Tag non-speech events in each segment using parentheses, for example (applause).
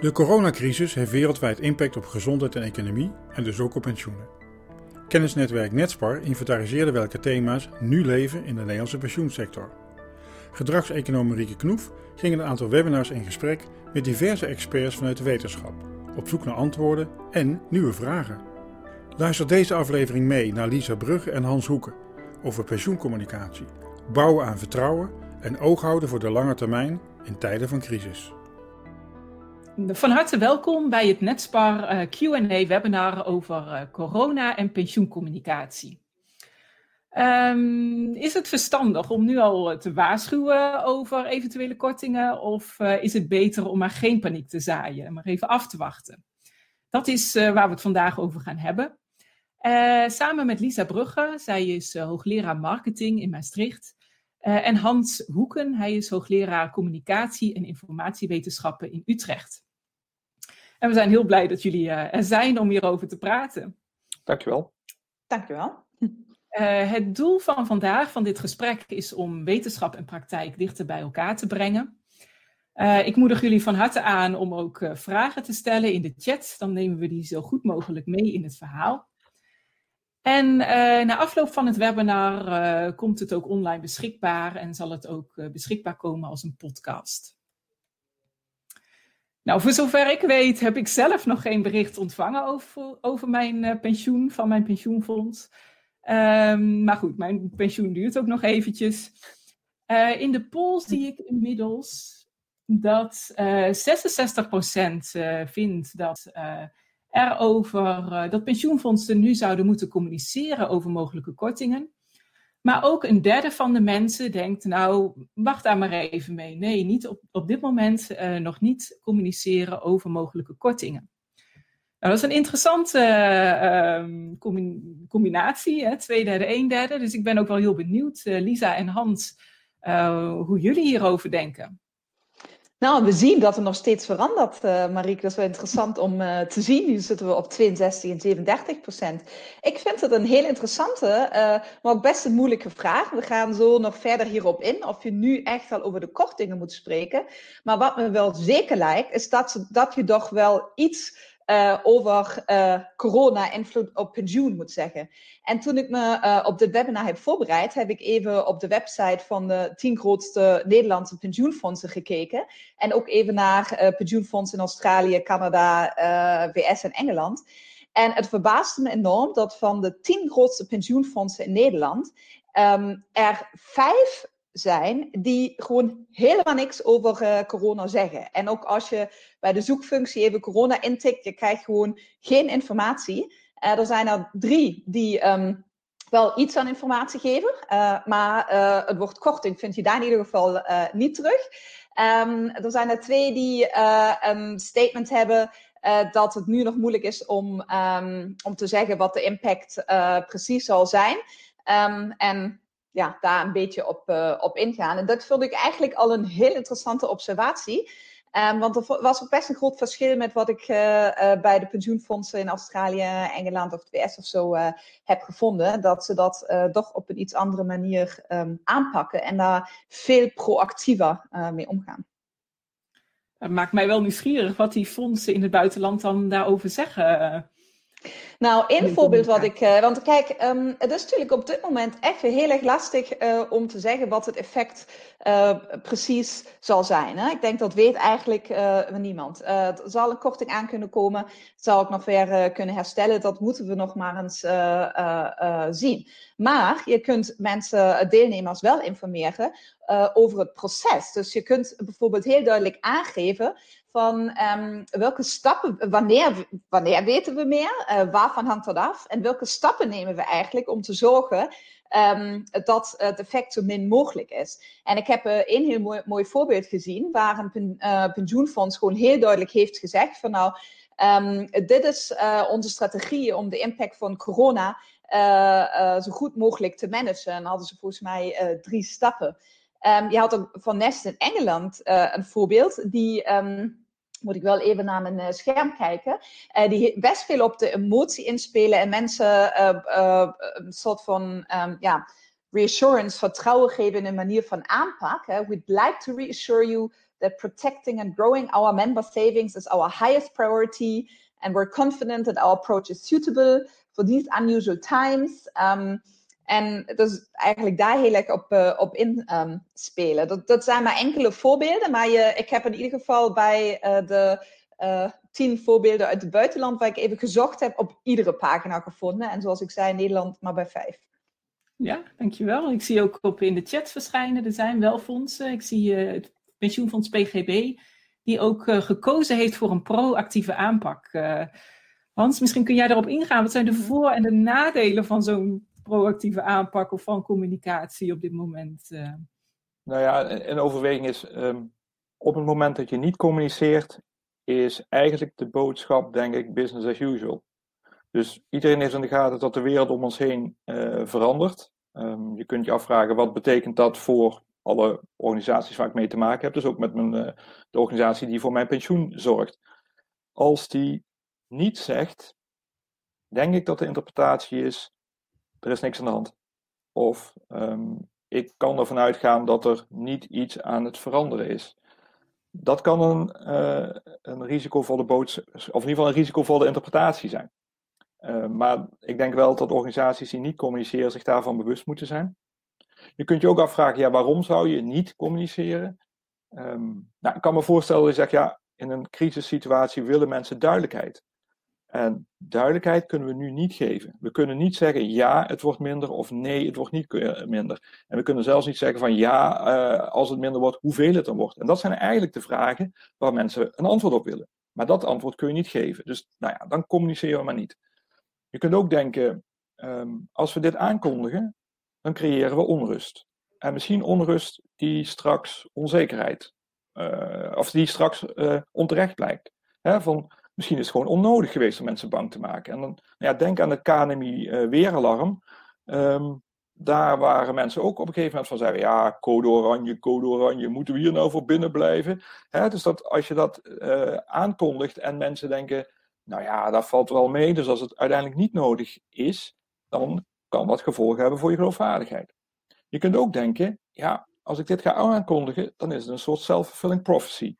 De coronacrisis heeft wereldwijd impact op gezondheid en economie en dus ook op pensioenen. Kennisnetwerk Netspar inventariseerde welke thema's nu leven in de Nederlandse pensioensector. Gedragseconoom Marieke Knoef ging een aantal webinars in gesprek met diverse experts vanuit de wetenschap, op zoek naar antwoorden en nieuwe vragen. Luister deze aflevering mee naar Lisa Brugge en Hans Hoeken over pensioencommunicatie, bouwen aan vertrouwen en oog houden voor de lange termijn in tijden van crisis. Van harte welkom bij het Netspar uh, Q&A webinar over uh, corona en pensioencommunicatie. Um, is het verstandig om nu al te waarschuwen over eventuele kortingen of is het beter om maar geen paniek te zaaien en maar even af te wachten? Dat is waar we het vandaag over gaan hebben. samen met Lisa Brugge, zij is hoogleraar marketing in Maastricht. En Hans Hoeken, hij is hoogleraar communicatie en informatiewetenschappen in Utrecht. En we zijn heel blij dat jullie uh, er zijn om hierover te praten. Dankjewel. Dankjewel. Uh, het doel van vandaag, van dit gesprek, is om wetenschap en praktijk dichter bij elkaar te brengen. Uh, ik moedig jullie van harte aan om ook uh, vragen te stellen in de chat. Dan nemen we die zo goed mogelijk mee in het verhaal. En na afloop van het webinar komt het ook online beschikbaar en zal het ook beschikbaar komen als een podcast. Nou, voor zover ik weet heb ik zelf nog geen bericht ontvangen over, over mijn pensioen van mijn pensioenfonds. Um, maar goed, mijn pensioen duurt ook nog eventjes. In de poll zie ik inmiddels dat uh, 66% vindt dat er over dat pensioenfondsen nu zouden moeten communiceren over mogelijke kortingen. Maar ook een derde van de mensen denkt, nou, wacht daar maar even mee. Nee, niet op, op dit moment uh, nog niet communiceren over mogelijke kortingen. Nou, dat is een interessante uh, combinatie, hè? twee derde, een derde. Dus ik ben ook wel heel benieuwd, uh, Lisa en Hans, hoe jullie hierover denken. Nou, we zien dat er nog steeds verandert, uh, Marieke. Dat is wel interessant om uh, te zien. Nu zitten we op 62 en 37 procent. Ik vind het een heel interessante, uh, maar ook best een moeilijke vraag. We gaan zo nog verder hierop in, of je nu echt al over de kortingen moet spreken. Maar wat me wel zeker lijkt, is dat, dat je toch wel iets uh, over uh, corona-invloed op pensioen moet zeggen. En toen ik me uh, op dit webinar heb voorbereid, heb ik even op de website van de tien grootste Nederlandse pensioenfondsen gekeken. En ook even naar pensioenfondsen in Australië, Canada, VS en Engeland. En het verbaasde me enorm dat van de tien grootste pensioenfondsen in Nederland um, er vijf zijn die gewoon helemaal niks over uh, corona zeggen. En ook als je bij de zoekfunctie even corona intikt, je krijgt gewoon geen informatie. Uh, er zijn er drie die um, wel iets aan informatie geven, uh, maar het woord korting vind je daar in ieder geval niet terug. Um, er zijn er twee die een statement hebben dat het nu nog moeilijk is om, um, om te zeggen wat de impact precies zal zijn. en ja, daar een beetje op, uh, op ingaan. En dat vond ik eigenlijk al een heel interessante observatie. Um, want er was ook best een groot verschil met wat ik uh, uh, bij de pensioenfondsen in Australië, Engeland of het VS of zo heb gevonden. Dat ze dat toch op een iets andere manier um, aanpakken en daar veel proactiever mee omgaan. Het maakt mij wel nieuwsgierig wat die fondsen in het buitenland dan daarover zeggen. Nou, één voorbeeld wat ik. Uh, want kijk, um, het is natuurlijk op dit moment echt heel erg lastig uh, om te zeggen wat het effect uh, precies zal zijn. Hè? Ik denk dat weet eigenlijk niemand. er zal een korting aan kunnen komen. Zal ik nog weer kunnen herstellen? Dat moeten we nog maar eens zien. Maar je kunt mensen, deelnemers, wel informeren over het proces. Dus je kunt bijvoorbeeld heel duidelijk aangeven van um, welke stappen, wanneer, wanneer weten we meer, uh, waarvan hangt dat af en welke stappen nemen we eigenlijk om te zorgen um, dat het effect zo min mogelijk is. En ik heb uh, een heel mooi, voorbeeld gezien waar een uh, pensioenfonds gewoon heel duidelijk heeft gezegd van nou, um, dit is onze strategie om de impact van corona zo goed mogelijk te managen. En hadden ze volgens mij drie stappen. Um, je had ook van Nest in Engeland uh, een voorbeeld, die, um, moet ik wel even naar mijn uh, scherm kijken, uh, die best veel op de emotie inspelen en mensen een soort van, um, ja, reassurance, vertrouwen geven in een manier van aanpak. Hè. We'd like to reassure you that protecting and growing our member savings is our highest priority, and we're confident that our approach is suitable for these unusual times. En dus eigenlijk daar heel erg op, uh, op inspelen. Um, dat, dat zijn maar enkele voorbeelden, maar je, ik heb in ieder geval bij uh, de uh, tien voorbeelden uit het buitenland waar ik even gezocht heb, op iedere pagina gevonden. En zoals ik zei, in Nederland maar bij vijf. Ja, dankjewel. Ik zie ook op in de chat verschijnen, er zijn wel fondsen. Ik zie het pensioenfonds PGB, die ook gekozen heeft voor een proactieve aanpak. Hans, misschien kun jij daarop ingaan. Wat zijn de voor- en de nadelen van zo'n proactieve aanpak of van communicatie op dit moment? Nou ja, een overweging is, um, op het moment dat je niet communiceert, is eigenlijk de boodschap, denk ik, business as usual. Dus iedereen heeft in de gaten dat de wereld om ons heen uh, verandert. Um, je kunt je afvragen, wat betekent dat voor alle organisaties waar ik mee te maken heb, dus ook met mijn, uh, de organisatie die voor mijn pensioen zorgt. Als die niet zegt, denk ik dat de interpretatie is, er is niks aan de hand. Of um, ik kan ervan uitgaan dat er niet iets aan het veranderen is dat kan een, uh, een risicovolle boodschap, of in ieder geval een risicovolle interpretatie zijn. Uh, maar ik denk wel dat organisaties die niet communiceren zich daarvan bewust moeten zijn. Je kunt je ook afvragen, ja, waarom zou je niet communiceren? Um, nou, ik kan me voorstellen dat je zegt, ja, in een crisissituatie willen mensen duidelijkheid. En duidelijkheid kunnen we nu niet geven. We kunnen niet zeggen ja, het wordt minder of nee, het wordt niet minder. En we kunnen zelfs niet zeggen van ja, uh, als het minder wordt, hoeveel het dan wordt. En dat zijn eigenlijk de vragen waar mensen een antwoord op willen. Maar dat antwoord kun je niet geven. Dus nou ja, dan communiceren we maar niet. Je kunt ook denken, um, als we dit aankondigen, dan creëren we onrust. En misschien onrust die straks onzekerheid, uh, of die straks onterecht blijkt. Van, Misschien is het gewoon onnodig geweest om mensen bang te maken. En dan, nou ja, denk aan het KNMI-weeralarm. Um, daar waren mensen ook op een gegeven moment van zeggen: ja, code oranje, code oranje, moeten we hier nou voor binnen blijven? Hè, dus dat, als je dat uh, aankondigt en mensen denken: nou ja, dat valt wel mee, dus als het uiteindelijk niet nodig is, dan kan dat gevolgen hebben voor je geloofwaardigheid. Je kunt ook denken: ja, als ik dit ga aankondigen, dan is het een soort self-fulfilling prophecy.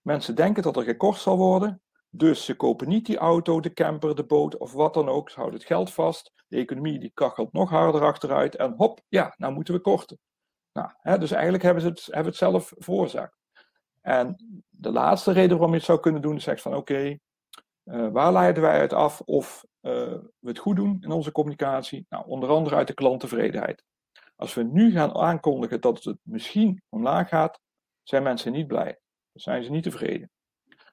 Mensen denken dat er gekort zal worden, dus ze kopen niet die auto, de camper, de boot of wat dan ook. Ze houden het geld vast. De economie die kachelt nog harder achteruit. En hop, ja, nou moeten we korten. Nou, hè, dus eigenlijk hebben ze het, hebben het zelf veroorzaakt. En de laatste reden waarom je het zou kunnen doen is zeggen van oké, uh, waar leiden wij uit af of uh, we het goed doen in onze communicatie? Nou, onder andere uit de klanttevredenheid. Als we nu gaan aankondigen dat het misschien omlaag gaat, zijn mensen niet blij. Dan zijn ze niet tevreden.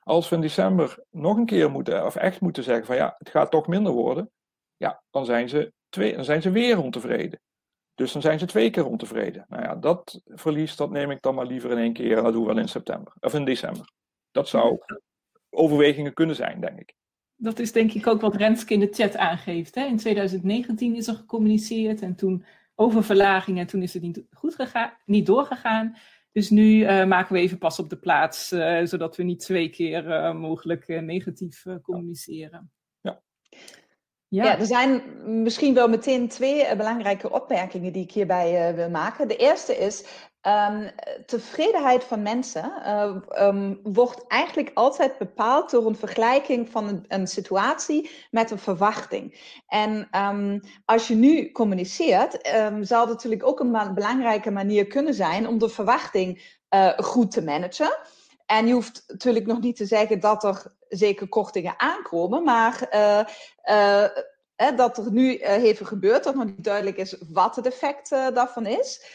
Als we in december nog een keer moeten, of echt moeten zeggen van ja, het gaat toch minder worden, ja, dan zijn ze, twee, dan zijn ze weer ontevreden. Dus dan zijn ze twee keer ontevreden. Nou ja, dat verlies, dat neem ik dan maar liever in één keer en dat doen we wel in september, of in december. Dat zou overwegingen kunnen zijn, denk ik. Dat is denk ik ook wat Renske in de chat aangeeft. Hè? In 2019 is er gecommuniceerd en toen over verlaging en toen is het niet goed gegaan, niet doorgegaan. Dus nu uh, maken we even pas op de plaats, uh, zodat we niet twee keer uh, mogelijk negatief communiceren. Ja. Ja. ja. er zijn misschien wel meteen twee belangrijke opmerkingen die ik hierbij wil maken. De eerste is, Um, tevredenheid van mensen uh, um, wordt eigenlijk altijd bepaald door een vergelijking van een, situatie met een verwachting. En um, als je nu communiceert, zal het natuurlijk ook een belangrijke manier kunnen zijn om de verwachting uh, goed te managen. En je hoeft natuurlijk nog niet te zeggen dat er zeker kortingen aankomen, maar uh, dat er nu even gebeurt, dat nog niet duidelijk is wat het effect daarvan is.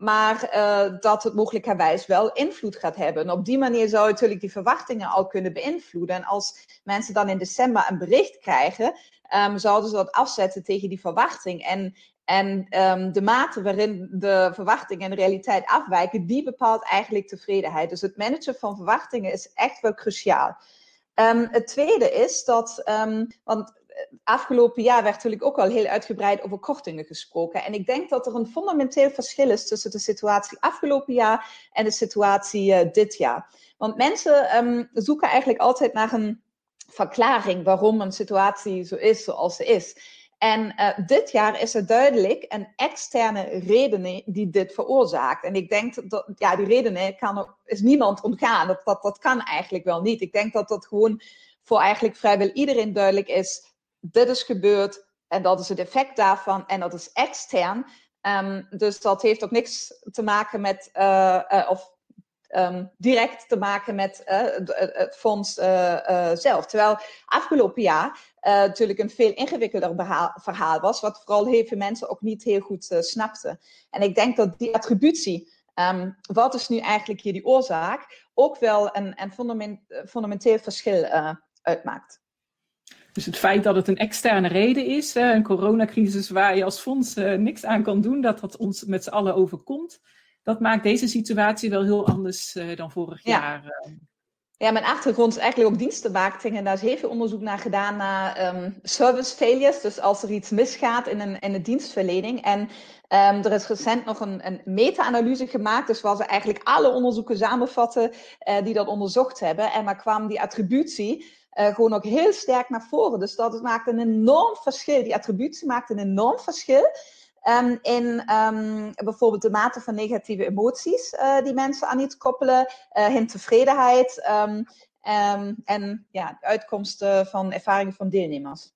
Maar uh, dat het mogelijkerwijs wel invloed gaat hebben. En op die manier zou je natuurlijk die verwachtingen al kunnen beïnvloeden. En als mensen dan in december een bericht krijgen, um, zouden ze dat afzetten tegen die verwachting. En, en um, de mate waarin de verwachtingen en realiteit afwijken, die bepaalt eigenlijk tevredenheid. Dus het managen van verwachtingen is echt wel cruciaal. Um, het tweede is dat, want afgelopen jaar werd natuurlijk ook al heel uitgebreid over kortingen gesproken. En ik denk dat er een fundamenteel verschil is tussen de situatie afgelopen jaar en de situatie uh, dit jaar. Want mensen um, zoeken eigenlijk altijd naar een verklaring waarom een situatie zo is zoals ze is. En uh, dit jaar is er duidelijk een externe reden die dit veroorzaakt. En ik denk dat, ja, die reden kan, is niemand ontgaan. Dat, dat, dat kan eigenlijk wel niet. Ik denk dat dat gewoon voor eigenlijk vrijwel iedereen duidelijk is. Dit is gebeurd en dat is het effect daarvan en dat is extern. Um, dus dat heeft ook niks te maken met, uh, uh, of um, direct te maken met uh, het fonds zelf. Terwijl afgelopen jaar natuurlijk een veel ingewikkelder verhaal was, wat vooral heel veel mensen ook niet heel goed snapten. En ik denk dat die attributie, um, wat is nu eigenlijk hier die oorzaak, ook wel een, een fundament, fundamenteel verschil uitmaakt. Dus het feit dat het een externe reden is, een coronacrisis waar je als fonds niks aan kan doen, dat dat ons met z'n allen overkomt, dat maakt deze situatie wel heel anders uh, dan vorig ja. jaar. Uh. Ja, mijn achtergrond is eigenlijk ook dienstenmarketing en daar is heel veel onderzoek naar gedaan naar um, service failures. Dus als er iets misgaat in een, in de dienstverlening. En um, er is recent nog een, een meta-analyse gemaakt, dus waar ze eigenlijk alle onderzoeken samenvatten uh, die dat onderzocht hebben. En daar kwam die attributie uh, gewoon ook heel sterk naar voren. Dus dat maakt een enorm verschil. Die attributie maakt een enorm verschil. Um, in um, bijvoorbeeld de mate van negatieve emoties uh, die mensen aan iets koppelen, uh, hun tevredenheid um, en ja, de uitkomsten van ervaringen van deelnemers.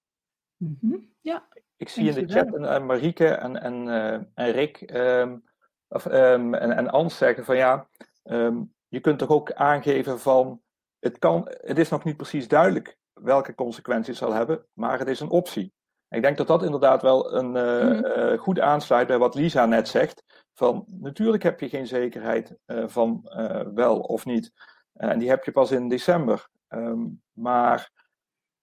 Mm -hmm. Ja. Ik zie in de chat Marieke en, en, uh, en Rick of, en, en Ans zeggen van ja, je kunt toch ook aangeven van het, kan, het is nog niet precies duidelijk welke consequenties het zal hebben, maar het is een optie. Ik denk dat dat inderdaad wel een uh, uh, goed aansluit bij wat Lisa net zegt. Van natuurlijk heb je geen zekerheid uh, van wel of niet. en die heb je pas in december. Um, maar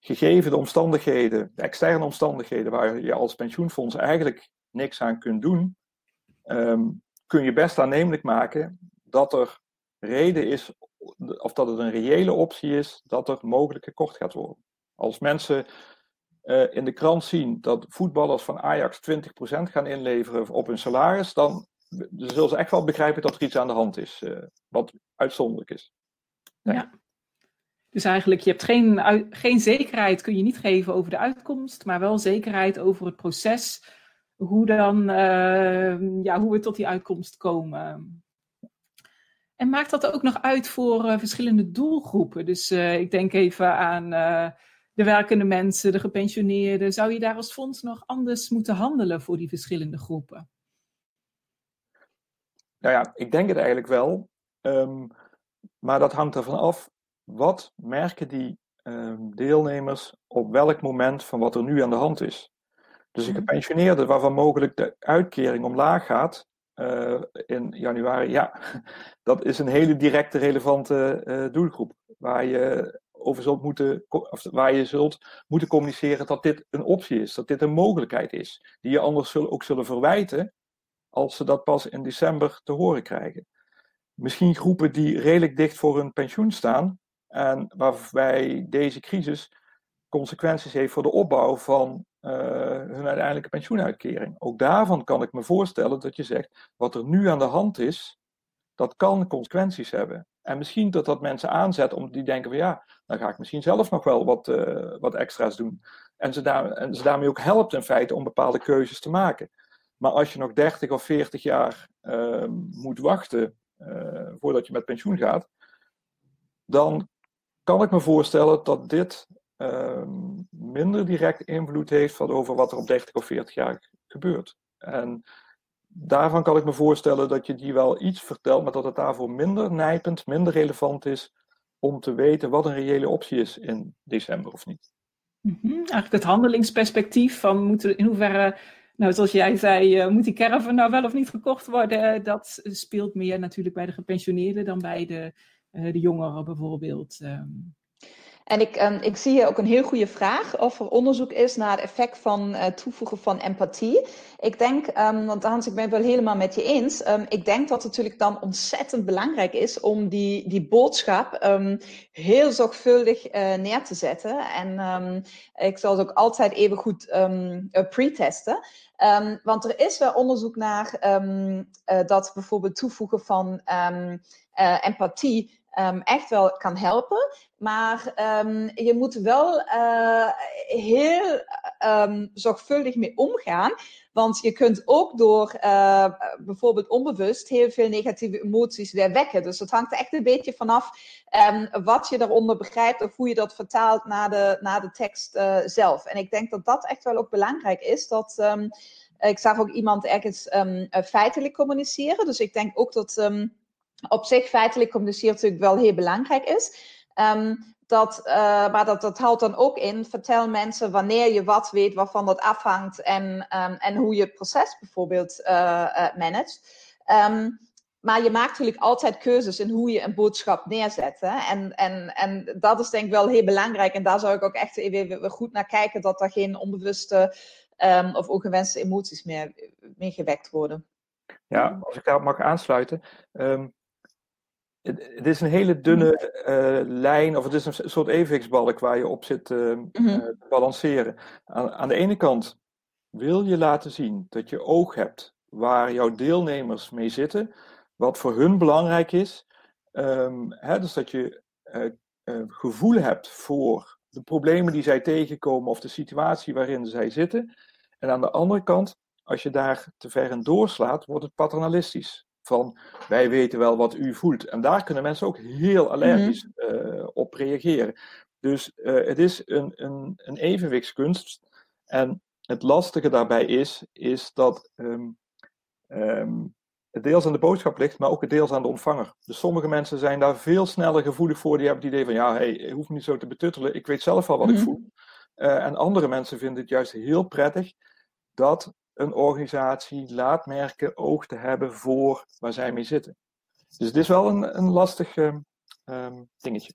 gegeven de omstandigheden, de externe omstandigheden waar je als pensioenfonds eigenlijk niks aan kunt doen, um, kun je best aannemelijk maken dat er reden is, of dat het een reële optie is, dat er mogelijk gekort gaat worden. Als mensen uh, in de krant zien dat voetballers van Ajax 20% gaan inleveren op hun salaris, dan zullen ze echt wel begrijpen dat er iets aan de hand is, uh, wat uitzonderlijk is. Ja. Dus eigenlijk, je hebt geen, geen zekerheid, kun je niet geven over de uitkomst, maar wel zekerheid over het proces, hoe, dan, uh, ja, hoe we tot die uitkomst komen. En maakt dat ook nog uit voor verschillende doelgroepen? Dus ik denk even aan de werkende mensen, de gepensioneerden. Zou je daar als fonds nog anders moeten handelen voor die verschillende groepen? Nou ja, ik denk het eigenlijk wel. Um, maar dat hangt ervan af. Wat merken die um, deelnemers op welk moment van wat er nu aan de hand is? Dus een gepensioneerde waarvan mogelijk de uitkering omlaag gaat uh, in januari, ja, dat is een hele directe, relevante uh, doelgroep. Waar je over zult moeten, of waar je zult moeten communiceren dat dit een optie is, dat dit een mogelijkheid is, die je anders ook zullen verwijten als ze dat pas in december te horen krijgen. Misschien groepen die redelijk dicht voor hun pensioen staan en waarbij deze crisis consequenties heeft voor de opbouw van uh, hun uiteindelijke pensioenuitkering. Ook daarvan kan ik me voorstellen dat je zegt, wat er nu aan de hand is, dat kan consequenties hebben. En misschien dat dat mensen aanzet om die denken van ja, dan ga ik misschien zelf nog wel wat, uh, wat extra's doen. En ze, daar, en ze daarmee ook helpt in feite om bepaalde keuzes te maken. Maar als je nog 30 of 40 jaar uh, moet wachten uh, voordat je met pensioen gaat, dan kan ik me voorstellen dat dit ehm, minder direct invloed heeft van over wat er op 30 of 40 jaar gebeurt. En daarvan kan ik me voorstellen dat je die wel iets vertelt, maar dat het daarvoor minder nijpend, minder relevant is om te weten wat een reële optie is in december of niet. -hmm. Eigenlijk het handelingsperspectief van moeten, in hoeverre, nou zoals jij zei, uh, moet die caravan nou wel of niet gekocht worden, dat speelt meer natuurlijk bij de gepensioneerden dan bij de, uh, de jongeren bijvoorbeeld. Um. En ik, um, ik zie ook een heel goede vraag of er onderzoek is naar het effect van uh, toevoegen van empathie. Ik denk, um, want Hans, ik ben het wel helemaal met je eens. Um, ik denk dat het natuurlijk dan ontzettend belangrijk is om die, die boodschap heel zorgvuldig uh, neer te zetten. En ik zal het ook altijd even goed uh, pre-testen. Want er is wel onderzoek naar dat bijvoorbeeld toevoegen van um, empathie um, echt wel kan helpen. Maar um, je moet wel uh, heel um, zorgvuldig mee omgaan. Want je kunt ook door uh, bijvoorbeeld onbewust heel veel negatieve emoties weer wekken. Dus het hangt echt een beetje vanaf um, wat je daaronder begrijpt of hoe je dat vertaalt naar de, naar de tekst uh, zelf. En ik denk dat dat echt wel ook belangrijk is. Dat, ik zag ook iemand ergens feitelijk communiceren. Dus ik denk ook dat op zich feitelijk communiceren natuurlijk wel heel belangrijk is. Um, dat, uh, maar dat, dat houdt dan ook in, vertel mensen wanneer je wat weet, waarvan dat afhangt en, um, en hoe je het proces bijvoorbeeld uh, managt. Um, maar je maakt natuurlijk altijd keuzes in hoe je een boodschap neerzet. Hè? En, en, en dat is denk ik wel heel belangrijk. En daar zou ik ook echt even goed naar kijken dat er geen onbewuste um, of ongewenste emoties meer, meer gewekt worden. Ja, als ik daarop mag aansluiten. Um, het, is een hele dunne uh, lijn, of het is een soort evenwichtsbalk waar je op zit uh, mm -hmm. uh, te balanceren. Aan, aan, de ene kant wil je laten zien dat je oog hebt waar jouw deelnemers mee zitten, wat voor hun belangrijk is. Um, hè, dus dat je gevoel hebt voor de problemen die zij tegenkomen of de situatie waarin zij zitten. En aan de andere kant, als je daar te ver in doorslaat, wordt het paternalistisch van wij weten wel wat u voelt. En daar kunnen mensen ook heel allergisch mm -hmm. uh, op reageren. Dus uh, het is een, een, een, evenwichtskunst. En het lastige daarbij is, is dat um, um, het deels aan de boodschap ligt, maar ook het deels aan de ontvanger. Dus sommige mensen zijn daar veel sneller gevoelig voor. Die hebben het idee van, ja, hey, hoeft niet zo te betuttelen. Ik weet zelf wel wat mm -hmm. ik voel. Uh, en andere mensen vinden het juist heel prettig dat een organisatie laat merken oog te hebben voor waar zij mee zitten. Dus het is wel een, een lastig um, dingetje.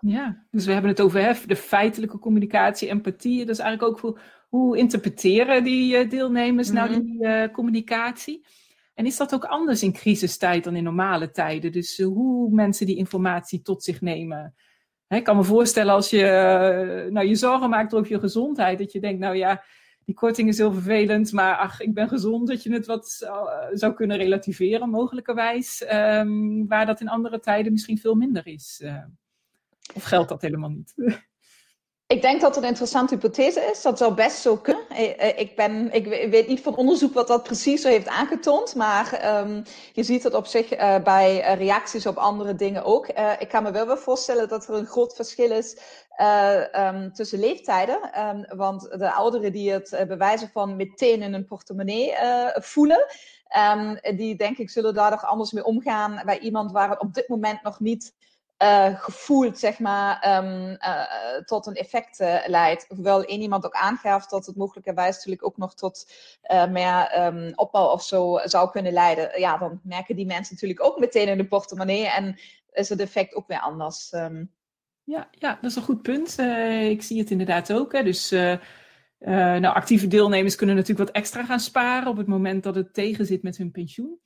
Ja, dus we hebben het over hè, de feitelijke communicatie, empathie. Dat is eigenlijk ook voor hoe interpreteren die uh, deelnemers mm -hmm. nou die uh, communicatie. En is dat ook anders in crisistijd dan in normale tijden? Dus uh, hoe mensen die informatie tot zich nemen. Hè, ik kan me voorstellen als je nou, je zorgen maakt over je gezondheid, dat je denkt, nou ja, die korting is heel vervelend, maar ach, ik ben gezond, dat je het wat zou, zou kunnen relativeren, mogelijkerwijs. Um, waar dat in andere tijden misschien veel minder is. Uh, of geldt dat helemaal niet? (laughs) Ik denk dat het een interessante hypothese is. Dat zou best zo kunnen. Ik, ben, ik weet niet van onderzoek wat dat precies zo heeft aangetoond. Maar um, je ziet het op zich uh, bij reacties op andere dingen ook. Ik kan me wel wel voorstellen dat er een groot verschil is um, tussen leeftijden. Um, want de ouderen die het bewijzen van meteen in hun portemonnee voelen. die denk ik zullen daar nog anders mee omgaan bij iemand waar het op dit moment nog niet uh, gevoeld, zeg maar, um, uh, tot een effect uh, leidt. Hoewel één iemand ook aangaf dat het mogelijkerwijs natuurlijk ook nog tot meer um, opbouw of zo zou kunnen leiden. Ja, dan merken die mensen natuurlijk ook meteen in de portemonnee en is het effect ook weer anders. Um. Ja, ja, dat is een goed punt. ik zie het inderdaad ook. Hè. Dus nou, actieve deelnemers kunnen natuurlijk wat extra gaan sparen op het moment dat het tegen zit met hun pensioen.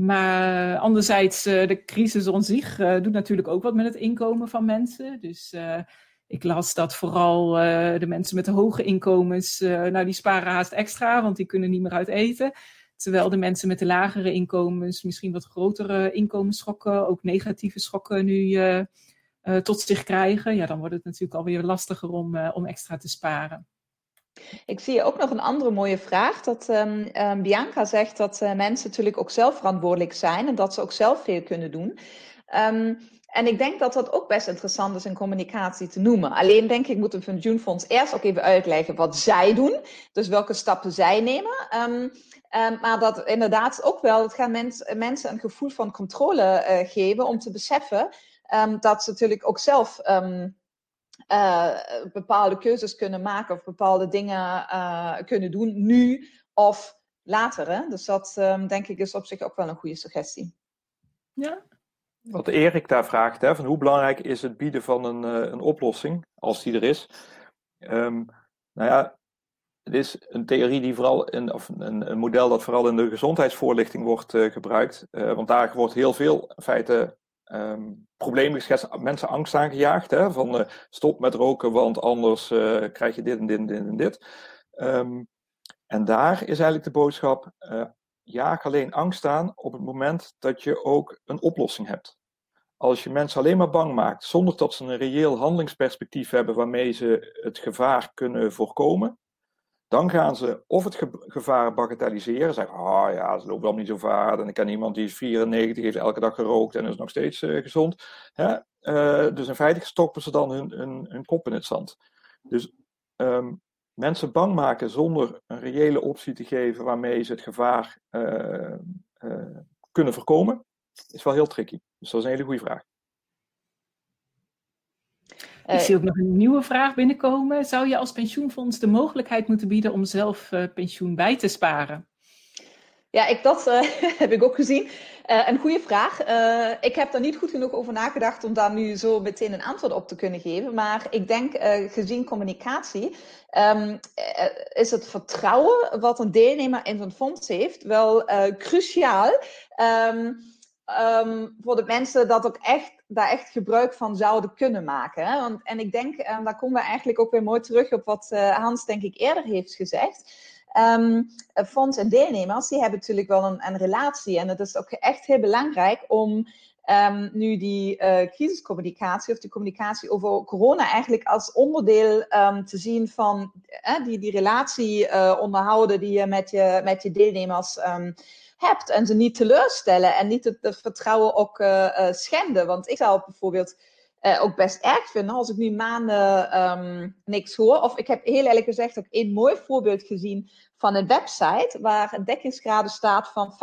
Maar anderzijds, uh, de crisis on zich uh, doet natuurlijk ook wat met het inkomen van mensen. Dus ik las dat vooral de mensen met de hoge inkomens, nou die sparen haast extra, want die kunnen niet meer uit eten. Terwijl de mensen met de lagere inkomens misschien wat grotere inkomensschokken, ook negatieve schokken nu tot zich krijgen. Ja, dan wordt het natuurlijk alweer lastiger om, om extra te sparen. Ik zie ook nog een andere mooie vraag. Dat um, um, Bianca zegt dat uh, mensen natuurlijk ook zelf verantwoordelijk zijn en dat ze ook zelf veel kunnen doen. Um, en ik denk dat dat ook best interessant is in communicatie te noemen. Alleen denk ik moet een pensioenfonds eerst ook even uitleggen wat zij doen. Dus welke stappen zij nemen. Um, um, maar dat inderdaad ook wel, het gaat mens, mensen een gevoel van controle uh, geven om te beseffen um, dat ze natuurlijk ook zelf uh, bepaalde keuzes kunnen maken of bepaalde dingen uh, kunnen doen, nu of later. Hè? Dus dat um, denk ik is op zich ook wel een goede suggestie. Ja. Wat Erik daar vraagt, hè, van hoe belangrijk is het bieden van een, uh, een oplossing, als die er is. Um, nou ja, het is een theorie die vooral in, of een, een model dat vooral in de gezondheidsvoorlichting wordt gebruikt. want daar wordt heel veel in feite um, problemen geschetst, mensen angst aangejaagd. Hè, van uh, stop met roken, want anders uh, krijg je dit en dit en dit en dit. Um, en daar is eigenlijk de boodschap, uh, jaag alleen angst aan op het moment dat je ook een oplossing hebt. als je mensen alleen maar bang maakt, zonder dat ze een reëel handelingsperspectief hebben waarmee ze het gevaar kunnen voorkomen, dan gaan ze of het gevaar bagatelliseren, zeggen, ah ja, ze lopen wel niet zo vaart en ik ken iemand die is 94, heeft elke dag gerookt en is nog steeds uh, gezond. Hè? Uh, dus in feite stoppen ze dan hun, kop in het zand. Dus um, mensen bang maken zonder een reële optie te geven waarmee ze het gevaar uh, kunnen voorkomen, is wel heel tricky. Dus dat is een hele goede vraag. Ik zie ook nog een nieuwe vraag binnenkomen. Zou je als pensioenfonds de mogelijkheid moeten bieden om zelf uh, pensioen bij te sparen? Ja, ik, dat uh, (laughs) heb ik ook gezien. Uh, een goede vraag. Uh, ik heb daar niet goed genoeg over nagedacht om daar nu zo meteen een antwoord op te kunnen geven. Maar ik denk, gezien communicatie, um, is het vertrouwen wat een deelnemer in zo'n fonds heeft wel cruciaal. Um, um, voor de mensen dat ook echt, daar echt gebruik van zouden kunnen maken. Hè? Want, en ik denk, en daar komen we eigenlijk ook weer mooi terug op wat Hans denk ik eerder heeft gezegd. Um, fonds en deelnemers, die hebben natuurlijk wel een, een, relatie. En het is ook echt heel belangrijk om um, nu die uh, crisiscommunicatie of die communicatie over corona eigenlijk als onderdeel um, te zien van uh, die, die relatie onderhouden die je met je, met je deelnemers hebt. En ze niet teleurstellen en niet het, het vertrouwen ook schenden. Want ik zou bijvoorbeeld uh, ook best erg vinden als ik nu maanden um, niks hoor. Of ik heb heel eerlijk gezegd ook een mooi voorbeeld gezien van een website waar een dekkingsgraad staat van 85,9%.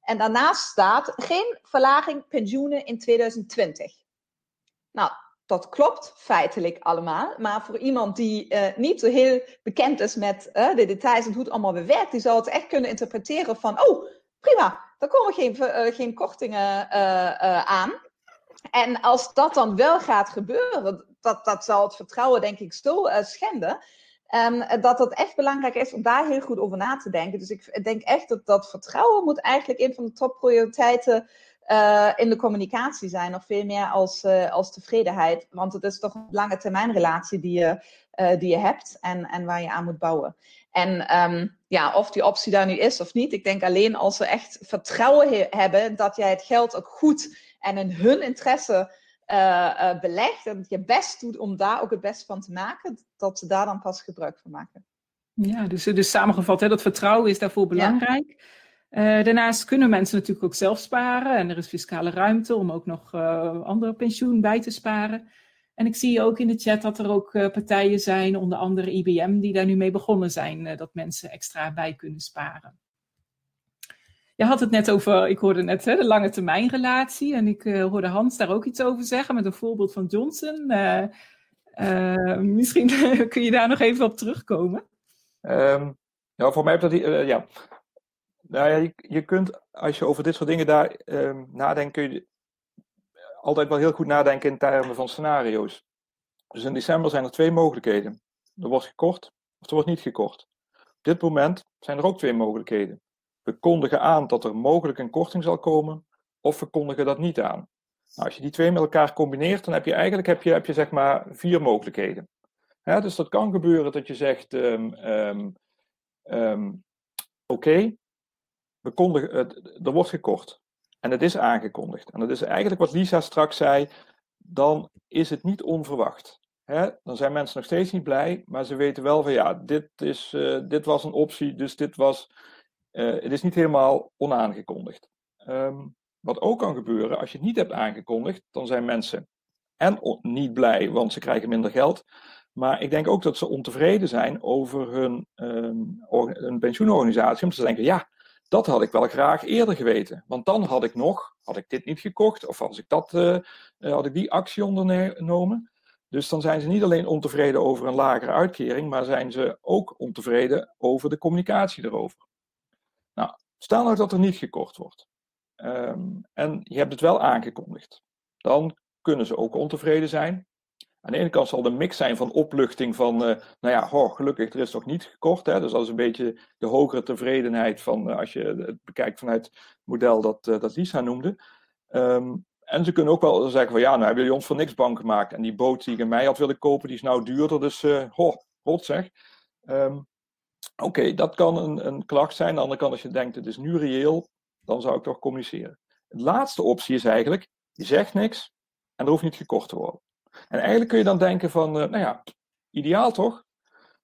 En daarnaast staat geen verlaging pensioenen in 2020. Nou, dat klopt feitelijk allemaal. Maar voor iemand die uh, niet zo heel bekend is met uh, de details en hoe het allemaal bewerkt, die zou het echt kunnen interpreteren van, oh, prima, daar komen geen, uh, geen kortingen aan. En als dat dan wel gaat gebeuren, dat, dat zal het vertrouwen denk ik zo schenden. Um, dat het echt belangrijk is om daar heel goed over na te denken. Dus ik denk echt dat dat vertrouwen moet eigenlijk een van de topprioriteiten uh, in de communicatie zijn. Nog veel meer als, uh, als tevredenheid. Want het is toch een lange termijn relatie die je, die je hebt en, en waar je aan moet bouwen. En um, ja, of die optie daar nu is of niet. Ik denk alleen als ze echt vertrouwen he hebben dat jij het geld ook goed en in hun interesse belegt en je best doet om daar ook het best van te maken, dat ze daar dan pas gebruik van maken. Ja, dus, dus samengevat, hè, dat vertrouwen is daarvoor belangrijk. Ja. Uh, daarnaast kunnen mensen natuurlijk ook zelf sparen en er is fiscale ruimte om ook nog andere pensioen bij te sparen. En ik zie ook in de chat dat er ook partijen zijn, onder andere IBM, die daar nu mee begonnen zijn, dat mensen extra bij kunnen sparen. Je had het net over, ik hoorde net hè, de lange termijn relatie. En ik uh, hoorde Hans daar ook iets over zeggen met een voorbeeld van Johnson. Uh, uh, misschien (laughs) kun je daar nog even op terugkomen. Um, ja, voor mij heb dat ja. Nou ja, je, je, kunt, als je over dit soort dingen daar um, nadenkt, kun je altijd wel heel goed nadenken in termen van scenario's. Dus in december zijn er twee mogelijkheden. Er wordt gekort of er wordt niet gekort. Op dit moment zijn er ook twee mogelijkheden. We kondigen aan dat er mogelijk een korting zal komen, of we kondigen dat niet aan. Nou, als je die twee met elkaar combineert, dan heb je eigenlijk heb je, heb je zeg maar vier mogelijkheden. dus dat kan gebeuren dat je zegt, um, um, oké, er wordt gekort. En het is aangekondigd. En dat is eigenlijk wat Lisa straks zei, dan is het niet onverwacht. dan zijn mensen nog steeds niet blij, maar ze weten wel van ja, dit, is, uh, dit was een optie, dus dit was uh, het is niet helemaal onaangekondigd. Um, wat ook kan gebeuren, als je het niet hebt aangekondigd, dan zijn mensen en niet blij, want ze krijgen minder geld. Maar ik denk ook dat ze ontevreden zijn over hun, um, pensioenorganisatie. Om te denken, ja, dat had ik wel graag eerder geweten. Want dan had ik nog, had ik dit niet gekocht, of als ik dat, uh, had ik die actie ondernomen. Dus dan zijn ze niet alleen ontevreden over een lagere uitkering, maar zijn ze ook ontevreden over de communicatie erover. Nou, stel nou dat er niet gekort wordt. Um, en je hebt het wel aangekondigd. Dan kunnen ze ook ontevreden zijn. Aan de ene kant zal de mix zijn van opluchting van, uh, nou ja, oh, gelukkig, er is nog niet gekort. Hè? Dus dat is een beetje de hogere tevredenheid van, uh, als je het bekijkt vanuit het model dat, uh, dat Lisa noemde. Um, en ze kunnen ook wel zeggen van, ja, nou hebben jullie ons voor niks bang gemaakt. En die boot die ik in mij had willen kopen, die is nou duurder. Dus, ho, rot zeg. Um, Oké, dat kan een, een klacht zijn. Aan de andere kant, als je denkt het is nu reëel, dan zou ik toch communiceren. De laatste optie is eigenlijk, je zegt niks en er hoeft niet gekocht te worden. En eigenlijk kun je dan denken van, nou ja, ideaal toch?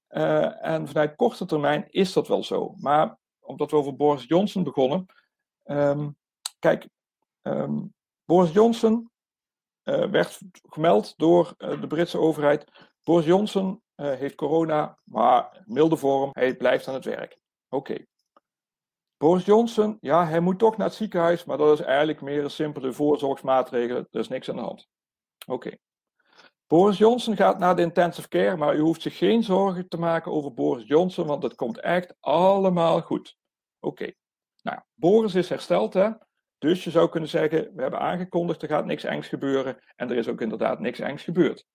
en vanuit korte termijn is dat wel zo. Maar omdat we over Boris Johnson begonnen. Ehm, kijk, ehm, Boris Johnson uh, werd gemeld door de Britse overheid. Boris Johnson heeft corona, maar milde vorm. Hij blijft aan het werk. Oké. Boris Johnson, ja, hij moet toch naar het ziekenhuis, maar dat is eigenlijk meer een simpele voorzorgsmaatregel. Er is niks aan de hand. Oké. Boris Johnson gaat naar de intensive care, maar u hoeft zich geen zorgen te maken over Boris Johnson, want het komt echt allemaal goed. Oké. Nou, Boris is hersteld, hè? Dus je zou kunnen zeggen, we hebben aangekondigd, er gaat niks engs gebeuren. En er is ook inderdaad niks engs gebeurd.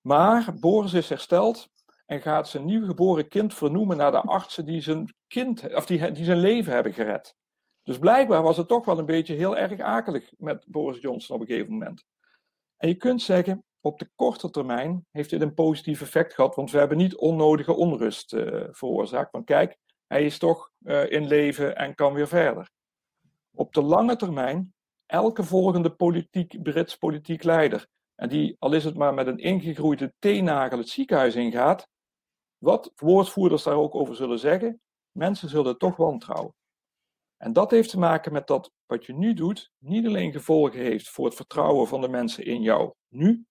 Maar Boris is hersteld en gaat zijn nieuwgeboren kind vernoemen naar de artsen die zijn, kind, of die, die zijn leven hebben gered. Dus blijkbaar was het toch wel een beetje heel erg akelig met Boris Johnson op een gegeven moment. En je kunt zeggen, op de korte termijn heeft dit een positief effect gehad, want we hebben niet onnodige onrust uh, veroorzaakt. Want kijk, hij is toch uh, in leven en kan weer verder. Op de lange termijn, elke volgende politiek, Brits politiek leider, en die, al is het maar met een ingegroeide teennagel het ziekenhuis ingaat, wat woordvoerders daar ook over zullen zeggen, mensen zullen toch wantrouwen. En dat heeft te maken met dat wat je nu doet niet alleen gevolgen heeft voor het vertrouwen van de mensen in jou nu,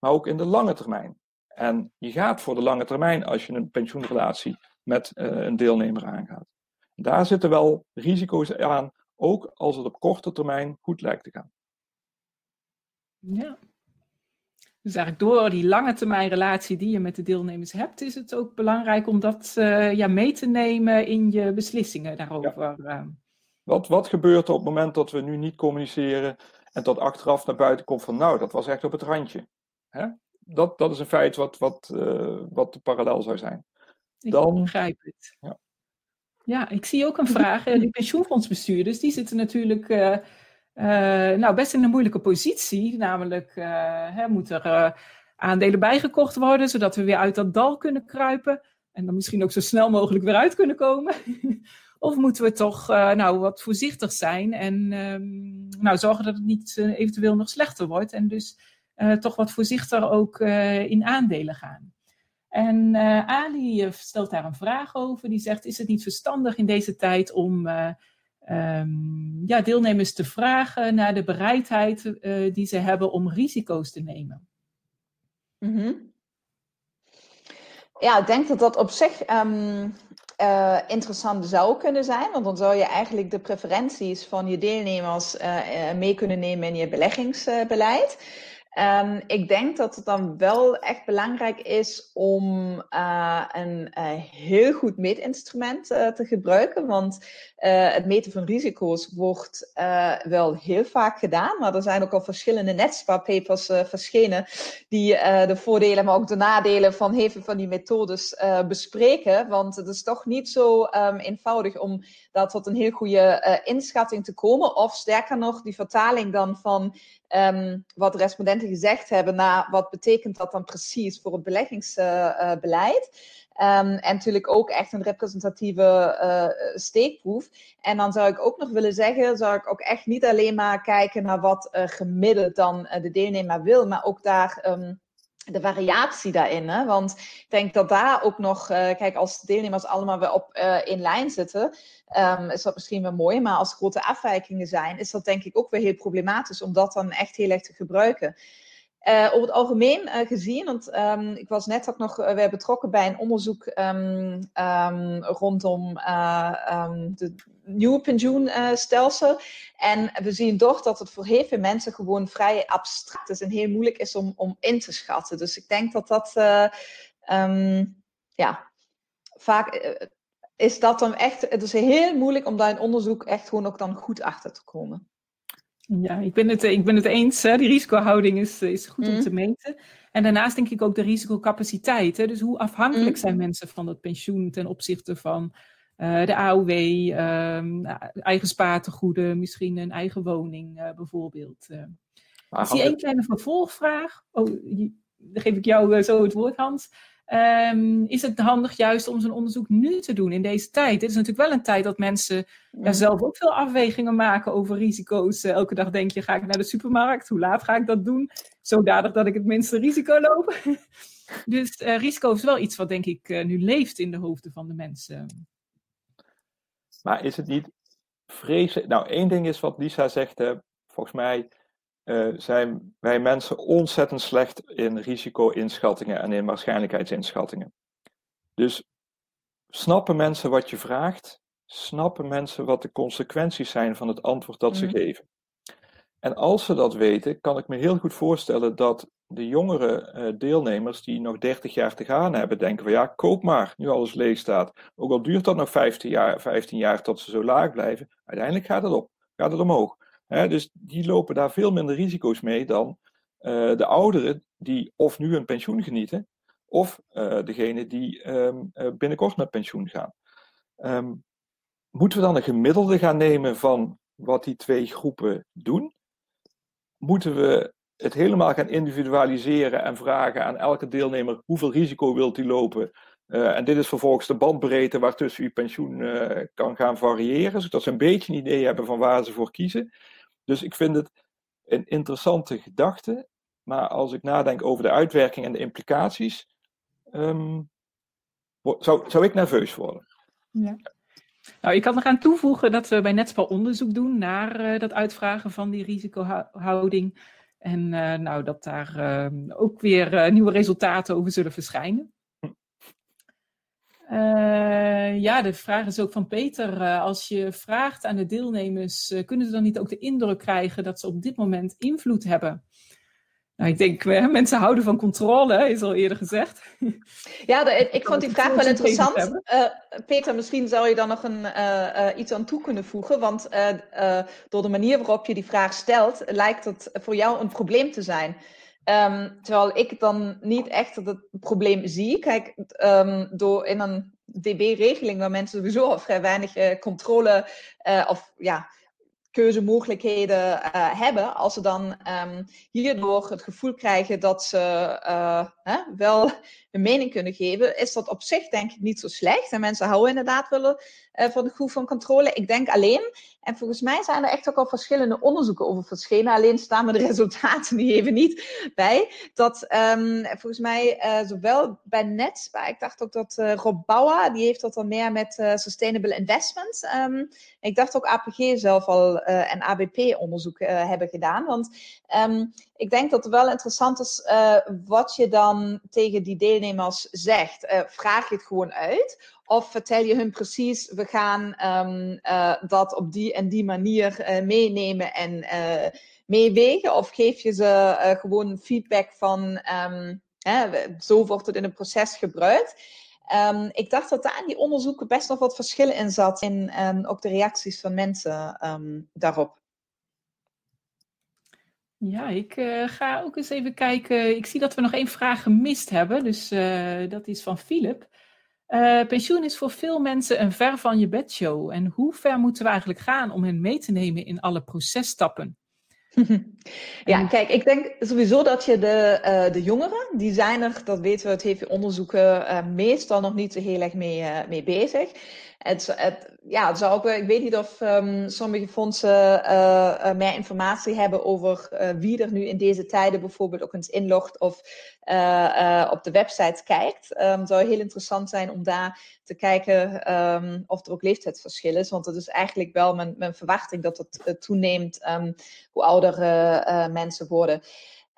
maar ook in de lange termijn. En je gaat voor de lange termijn als je een pensioenrelatie met uh, een deelnemer aangaat. Daar zitten wel risico's aan, ook als het op korte termijn goed lijkt te gaan. Ja. Dus eigenlijk door die lange termijn relatie die je met de deelnemers hebt, is het ook belangrijk om dat uh, ja, mee te nemen in je beslissingen daarover. Ja. Eh. Wat, wat gebeurt er op het moment dat we nu niet communiceren en dat achteraf naar buiten komt van nou, dat was echt op het randje. Hè? Dat, dat is een feit wat, wat, uh, wat de parallel zou zijn. Dan, ik begrijp het. Ja. ja. ik zie ook een vraag. Die pensioenfondsbestuurders, die zitten natuurlijk uh, uh, nou, best in een moeilijke positie. Namelijk, hè, moeten er aandelen bijgekocht worden, zodat we weer uit dat dal kunnen kruipen. En dan misschien ook zo snel mogelijk weer uit kunnen komen. (laughs) of moeten we toch nou, wat voorzichtig zijn en um, nou, zorgen dat het niet eventueel nog slechter wordt. En dus toch wat voorzichtiger ook in aandelen gaan. En uh, Ali eh, stelt daar een vraag over. Die zegt: Is het niet verstandig in deze tijd om um, ja, deelnemers te vragen naar de bereidheid die ze hebben om risico's te nemen? -hmm. Ja, ik denk dat dat op zich um, interessant zou kunnen zijn. Want dan zou je eigenlijk de preferenties van je deelnemers mee kunnen nemen in je beleggingsbeleid. Um, ik denk dat het dan wel echt belangrijk is om uh, een uh, heel goed meetinstrument uh, te gebruiken. Want het meten van risico's wordt wel heel vaak gedaan. Maar er zijn ook al verschillende NetSpa-papers verschenen die de voordelen, maar ook de nadelen van heel van die methodes bespreken. Want het is toch niet zo um, eenvoudig om daar tot een heel goede inschatting te komen. Of sterker nog, die vertaling dan van um, wat gezegd hebben naar wat betekent dat dan precies voor het beleggingsbeleid. Um, en natuurlijk ook echt een representatieve uh, steekproef. En dan zou ik ook nog willen zeggen, zou ik ook echt niet alleen maar kijken naar wat uh, gemiddeld dan uh, de deelnemer wil, maar ook daar um, de variatie daarin. Hè? Want ik denk dat daar ook nog, uh, kijk, als deelnemers allemaal weer op uh, in lijn zitten, um, is dat misschien wel mooi. Maar als grote afwijkingen zijn, is dat denk ik ook weer heel problematisch om dat dan echt heel erg te gebruiken. Uh, over het algemeen uh, gezien, want um, ik was net ook nog uh, weer betrokken bij een onderzoek um, um, rondom de nieuwe pensioenstelsel. en we zien toch dat het voor heel veel mensen gewoon vrij abstract is en heel moeilijk is om, om in te schatten. Dus ik denk dat dat, ja, vaak is dat dan echt, het is heel moeilijk om daar in onderzoek echt gewoon ook dan goed achter te komen. Ja, ik ben het, ik ben het eens. Hè. Die risicohouding is, is goed mm. om te meten. En daarnaast denk ik ook de risicocapaciteit. Hè. Dus hoe afhankelijk mm. zijn mensen van het pensioen ten opzichte van uh, de AOW, um, eigen spaartegoeden, misschien een eigen woning uh, bijvoorbeeld. Uh. Ik zie één kleine vervolgvraag. Oh, dan geef ik jou zo het woord, Hans. Ehm, is het handig juist om zo'n onderzoek nu te doen in deze tijd? Dit is natuurlijk wel een tijd dat mensen ja, zelf ook veel afwegingen maken over risico's. Eh, elke dag denk je, ga ik naar de supermarkt? Hoe laat ga ik dat doen? Zodanig dat ik het minste risico loop. (laughs) dus uh, risico is wel iets wat denk ik uh, nu leeft in de hoofden van de mensen. Maar is het niet vreselijk? Nou, één ding is wat Lisa zegt, volgens mij uh, zijn wij mensen ontzettend slecht in risico-inschattingen en in waarschijnlijkheidsinschattingen. Dus snappen mensen wat je vraagt? Snappen mensen wat de consequenties zijn van het antwoord dat ze mhm. geven? En als ze dat weten, kan ik me heel goed voorstellen dat de jongere uh, deelnemers die nog 30 jaar te gaan hebben, denken van ja, koop maar, nu alles leeg staat. Ook al duurt dat nog 15 jaar, 15 jaar tot ze zo laag blijven, uiteindelijk gaat het op, gaat het omhoog dus die lopen daar veel minder risico's mee dan uh, de ouderen die of nu een pensioen genieten, of uh, degene die um, binnenkort met pensioen gaan. Um, moeten we dan een gemiddelde gaan nemen van wat die twee groepen doen? Moeten we het helemaal gaan individualiseren en vragen aan elke deelnemer hoeveel risico wilt u lopen? En dit is vervolgens de bandbreedte waartussen uw pensioen kan gaan variëren, zodat ze een beetje een idee hebben van waar ze voor kiezen. Dus ik vind het een interessante gedachte. Maar als ik nadenk over de uitwerking en de implicaties, um, zou, zou ik nerveus worden. Ja. Nou, ik kan er aan toevoegen dat we bij Netspal onderzoek doen naar uh, dat uitvragen van die risicohouding. En uh, nou, dat daar uh, ook weer uh, nieuwe resultaten over zullen verschijnen. Uh, ja, de vraag is ook van Peter. Uh, als je vraagt aan de deelnemers, uh, kunnen ze dan niet ook de indruk krijgen dat ze op dit moment invloed hebben? Nou, ik denk, mensen houden van controle, is al eerder gezegd. Ja, de, ik (laughs) vond die vraag wel interessant. Peter, misschien zou je daar nog een, iets aan toe kunnen voegen. Want door de manier waarop je die vraag stelt, lijkt het voor jou een probleem te zijn. Um, terwijl ik dan niet echt het probleem zie. Kijk, um, door in een DB-regeling waar mensen sowieso al vrij weinig uh, controle uh, of ja, keuzemogelijkheden uh, hebben, als ze dan um, hierdoor het gevoel krijgen dat ze wel (laughs) een mening kunnen geven, is dat op zich denk ik niet zo slecht. En mensen houden inderdaad willen van de groep van controle. Ik denk alleen en volgens mij zijn er echt ook al verschillende onderzoeken over verschenen. Alleen staan me de (laughs) resultaten die even niet bij. Dat um, volgens mij uh, zowel bij Nets, maar ik dacht ook dat uh, Rob Bauer, die heeft dat al meer met Sustainable Investments. Um, ik dacht ook APG zelf al en ABP onderzoek hebben gedaan. Want um, ik denk dat het wel interessant is wat je dan tegen die deelnemers zegt. vraag je het gewoon uit? Of vertel je hun precies, we gaan um, uh, dat op die en die manier uh, meenemen en meewegen? Of geef je ze gewoon feedback van, um, hè, zo wordt het in een proces gebruikt? Um, ik dacht dat daar in die onderzoeken best nog wat verschillen in zat. En ook de reacties van mensen daarop. Ja, ik uh, ga ook eens even kijken. Ik zie dat we nog één vraag gemist hebben. Dus uh, dat is van Philip. Uh, pensioen is voor veel mensen een ver van je bedshow. En hoe ver moeten we eigenlijk gaan om hen mee te nemen in alle processtappen? (laughs) Ja, kijk, ik denk sowieso dat je de, uh, de jongeren, die zijn er, dat weten we uit heeft onderzoeken, uh, meestal nog niet zo heel erg mee, uh, mee bezig. Ja, het zou ook, ik weet niet of um, sommige fondsen uh, meer informatie hebben over uh, wie er nu in deze tijden bijvoorbeeld ook eens inlogt of op de website kijkt. Um, het zou heel interessant zijn om daar te kijken um, of er ook leeftijdsverschil is. Want het is eigenlijk wel mijn, mijn verwachting dat het toeneemt hoe ouder mensen worden.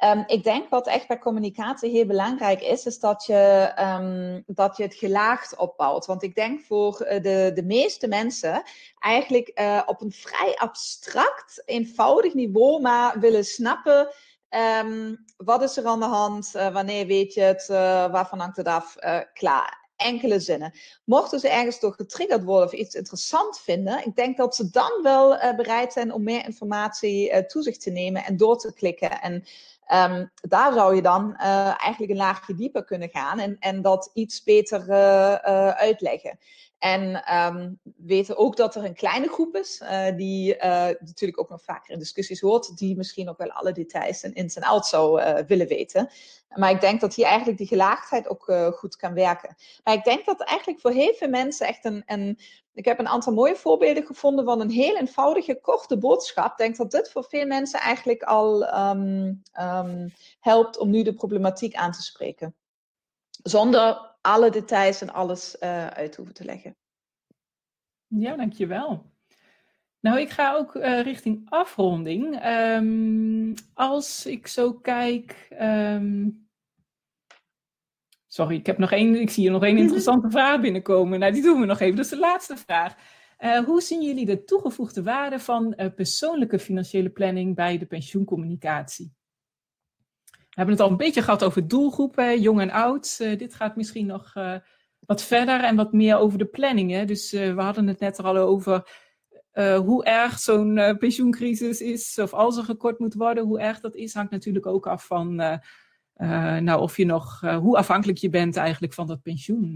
Um, ik denk wat echt bij communicatie heel belangrijk is, is dat je, um, dat je het gelaagd opbouwt. Want ik denk voor eh, de, de meeste mensen eigenlijk uh, op een vrij abstract, eenvoudig niveau maar willen snappen. Um, wat is er aan de hand? Uh, wanneer weet je het? waarvan hangt het af? klaar enkele zinnen. Mochten ze ergens door getriggerd worden of iets interessant vinden, ik denk dat ze dan wel bereid zijn om meer informatie toe zich te nemen en door te klikken. En Um, daar zou je dan uh, eigenlijk een laagje dieper kunnen gaan en, en dat iets beter uh, uh, uitleggen. En um, weten ook dat er een kleine groep is, uh, die uh, natuurlijk ook nog vaker in discussies hoort, die misschien ook wel alle details en ins en outs zou uh, willen weten. Maar ik denk dat hier eigenlijk die gelaagdheid ook goed kan werken. Maar ik denk dat eigenlijk voor heel veel mensen echt een, een. Ik heb een aantal mooie voorbeelden gevonden van een heel eenvoudige, korte boodschap. Ik denk dat dit voor veel mensen eigenlijk al um, um, helpt om nu de problematiek aan te spreken. Zonder alle details en alles uh, uit hoeven te leggen. Ja, dankjewel. Nou, ik ga ook uh, richting afronding. Um, als ik zo kijk. Um... Sorry, ik heb nog één. Ik zie hier nog één (laughs) interessante vraag binnenkomen. Nou, die doen we nog even. Dat is de laatste vraag. Uh, hoe zien jullie de toegevoegde waarde van persoonlijke financiële planning bij de pensioencommunicatie? We hebben het al een beetje gehad over doelgroepen, jong en oud. Uh, dit gaat misschien nog uh, wat verder en wat meer over de planning. Hè? Dus uh, we hadden het net er al over hoe erg zo'n pensioencrisis is, of als er gekort moet worden, hoe erg dat is, hangt natuurlijk ook af van nou, of je nog, hoe afhankelijk je bent eigenlijk van dat pensioen.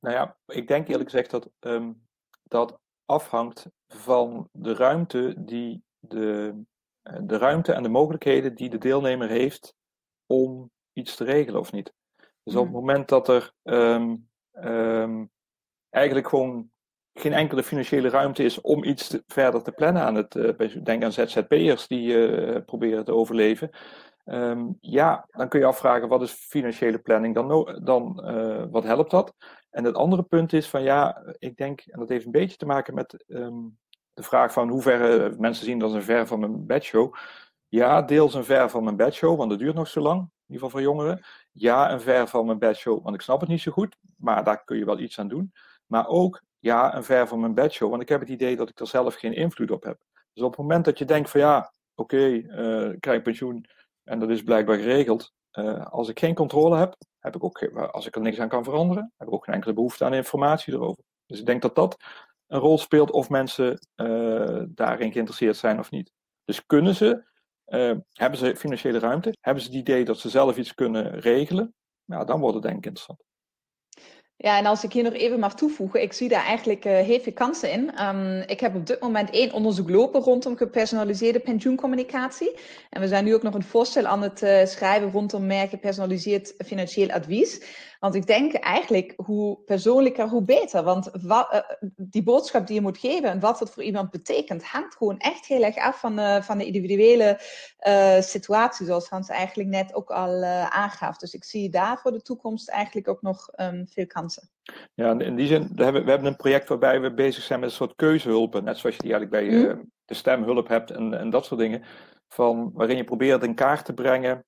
Nou ja, ik denk eerlijk gezegd dat um, dat afhangt van de ruimte die de eh, de ruimte en de mogelijkheden die de deelnemer heeft om iets te regelen of niet. Dus op het hmm. moment dat er um, um, eigenlijk gewoon geen enkele financiële ruimte is om iets te, verder te plannen aan het, uh, denk aan ZZP'ers die uh, proberen te overleven. Um, ja, dan kun je afvragen wat is financiële planning dan, dan uh, wat helpt dat? En het andere punt is van ja, ik denk, en dat heeft een beetje te maken met de vraag van hoe ver eh, mensen zien dat een ver van mijn bedshow. Ja, deels een ver van mijn bedshow, want het duurt nog zo lang. In ieder geval voor jongeren. Ja, een ver van mijn bedshow, want ik snap het niet zo goed. Maar daar kun je wel iets aan doen. Maar ook, ja, een ver van mijn bedshow, want ik heb het idee dat ik er zelf geen invloed op heb. Dus op het moment dat je denkt van ja, oké, uh, ik krijg pensioen en dat is blijkbaar geregeld. Uh, als ik geen controle heb, heb ik ook, als ik er niks aan kan veranderen, heb ik ook geen enkele behoefte aan informatie erover. Dus ik denk dat dat een rol speelt of mensen uh, daarin geïnteresseerd zijn of niet. Dus kunnen ze, uh, hebben ze financiële ruimte, hebben ze het idee dat ze zelf iets kunnen regelen, nou, dan wordt het denk ik interessant. Ja, en als ik hier nog even mag toevoegen, ik zie daar eigenlijk uh, heel veel kansen in. Um, ik heb op dit moment één onderzoek lopen rondom gepersonaliseerde pensioencommunicatie. En we zijn nu ook nog een voorstel aan het schrijven rondom meer gepersonaliseerd financieel advies. Want ik denk eigenlijk hoe persoonlijker, hoe beter. Want wat, uh, die boodschap die je moet geven en wat het voor iemand betekent, hangt gewoon echt heel erg af van, uh, van de individuele uh, situatie, zoals Hans eigenlijk net ook al aangaf. Dus ik zie daar voor de toekomst eigenlijk ook nog um, veel kansen. Ja, in die zin, we hebben, we hebben een project waarbij we bezig zijn met een soort keuzehulpen, net zoals je die eigenlijk bij mm. de stemhulp hebt en, en dat soort dingen. Van, waarin je probeert in kaart te brengen,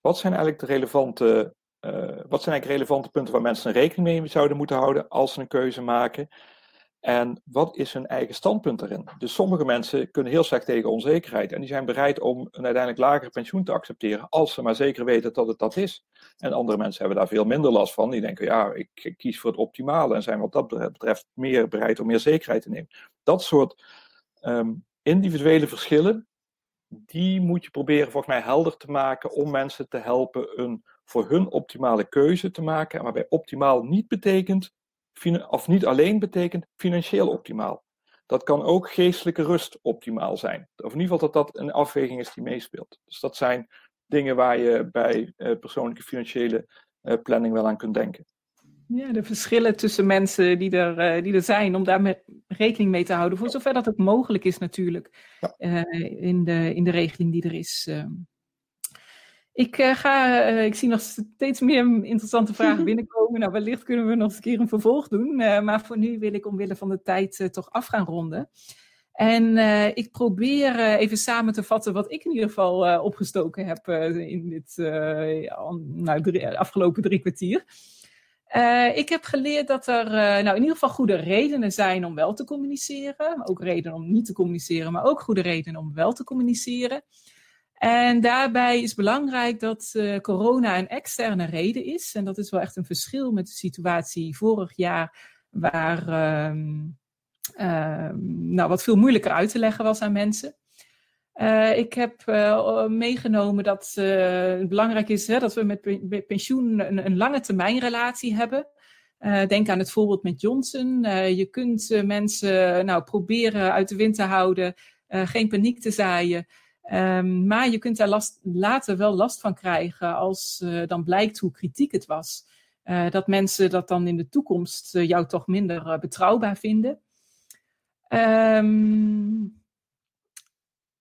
wat zijn eigenlijk de relevante wat zijn eigenlijk relevante punten waar mensen rekening mee zouden moeten houden als ze een keuze maken? En wat is hun eigen standpunt erin? Dus sommige mensen kunnen heel slecht tegen onzekerheid en die zijn bereid om een uiteindelijk lager pensioen te accepteren als ze maar zeker weten dat het dat is. En andere mensen hebben daar veel minder last van. Die denken, ja, ik kies voor het optimale en zijn wat dat betreft meer bereid om meer zekerheid te nemen. Dat soort um, individuele verschillen, die moet je proberen volgens mij helder te maken om mensen te helpen een voor hun optimale keuze te maken. Waarbij optimaal niet betekent, of niet alleen betekent, financieel optimaal. Dat kan ook geestelijke rust optimaal zijn. Of in ieder geval dat dat een afweging is die meespeelt. Dus dat zijn dingen waar je bij uh, persoonlijke financiële uh, planning wel aan kunt denken. Ja, de verschillen tussen mensen die er, uh, die er zijn, om daar rekening mee te houden, voor zover dat ook mogelijk is natuurlijk, ja. in, de, in de regeling die er is. Ehm. Ik, uh, ga, uh, ik zie nog steeds meer interessante vragen (laughs) binnenkomen. Nou, wellicht kunnen we nog eens een keer een vervolg doen. Uh, maar voor nu wil ik omwille van de tijd toch af gaan ronden. En ik probeer even samen te vatten wat ik in ieder geval opgestoken heb in dit nou, drie, afgelopen drie kwartier. ik heb geleerd dat er nou, in ieder geval goede redenen zijn om wel te communiceren. Ook redenen om niet te communiceren, maar ook goede redenen om wel te communiceren. En daarbij is belangrijk dat uh, corona een externe reden is. En dat is wel echt een verschil met de situatie vorig jaar, waar uh, uh, nou, wat veel moeilijker uit te leggen was aan mensen. Uh, ik heb uh, meegenomen dat het belangrijk is hè, dat we met pensioen een, een lange termijn relatie hebben. denk aan het voorbeeld met Johnson. je kunt mensen nou, proberen uit de wind te houden, geen paniek te zaaien. Ehm, maar je kunt daar last, later wel last van krijgen als dan blijkt hoe kritiek het was. dat mensen dat dan in de toekomst jou toch minder betrouwbaar vinden. Um,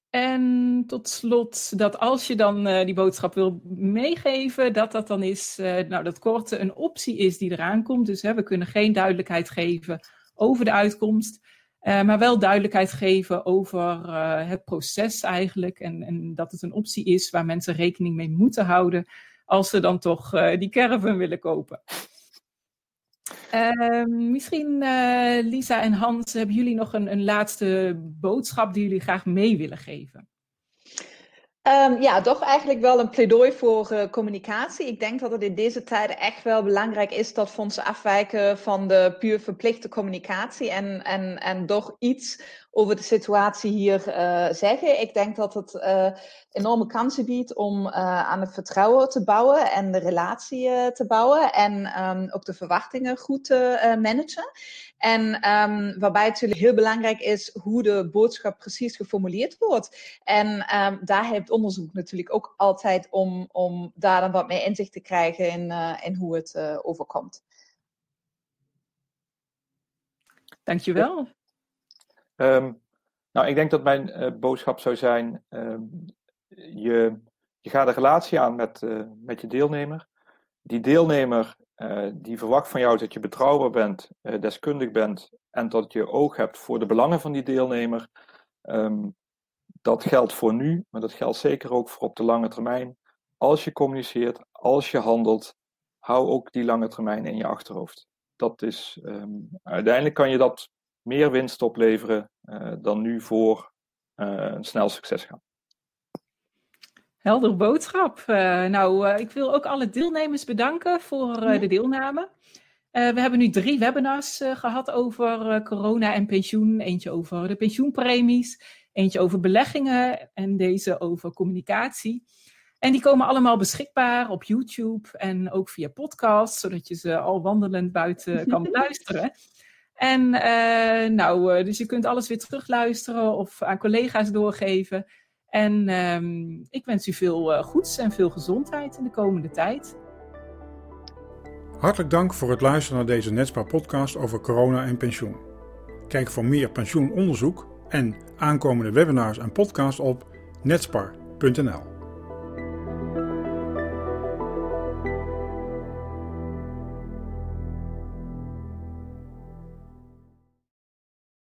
en tot slot dat als je dan die boodschap wil meegeven, dat dat dan is, nou dat korte een optie is die eraan komt. Dus hè, we kunnen geen duidelijkheid geven over de uitkomst, uh, maar wel duidelijkheid geven over het proces eigenlijk. En, en, dat het een optie is waar mensen rekening mee moeten houden als ze dan toch die caravan willen kopen. Ehm, misschien Lisa en Hans, hebben jullie nog een, een laatste boodschap die jullie graag mee willen geven? Um, ja, toch eigenlijk wel een pleidooi voor uh, communicatie. Ik denk dat het in deze tijden echt wel belangrijk is dat fondsen afwijken van de puur verplichte communicatie en, en, en toch iets over de situatie hier uh, zeggen. Ik denk dat het uh, enorme kansen biedt om uh, aan het vertrouwen te bouwen en de relatie te bouwen en um, ook de verwachtingen goed te managen. En um, waarbij het natuurlijk heel belangrijk is hoe de boodschap precies geformuleerd wordt. En um, daar heeft onderzoek natuurlijk ook altijd om, om daar dan wat meer inzicht te krijgen in, in hoe het overkomt. Dankjewel. Um, nou, ik denk dat mijn uh, boodschap zou zijn: um, je, je gaat een relatie aan met, uh, met je deelnemer. Die deelnemer uh, die verwacht van jou dat je betrouwbaar bent, deskundig bent en dat je oog hebt voor de belangen van die deelnemer. Um, dat geldt voor nu, maar dat geldt zeker ook voor op de lange termijn. Als je communiceert, als je handelt, hou ook die lange termijn in je achterhoofd. Dat is, uiteindelijk kan je dat meer winst opleveren uh, dan nu voor uh, een snel succes gaan. Helder boodschap. Uh, nou, ik wil ook alle deelnemers bedanken voor de deelname. we hebben nu drie webinars gehad over corona en pensioen. Eentje over de pensioenpremies, eentje over beleggingen en deze over communicatie. En die komen allemaal beschikbaar op YouTube en ook via podcast, zodat je ze al wandelend buiten kan (laughs) beluisteren. En uh, nou, uh, dus je kunt alles weer terugluisteren of aan collega's doorgeven. En um, ik wens u veel uh, goeds en veel gezondheid in de komende tijd. Hartelijk dank voor het luisteren naar deze Netspar podcast over corona en pensioen. Kijk voor meer pensioenonderzoek en aankomende webinars en podcasts op netspar.nl.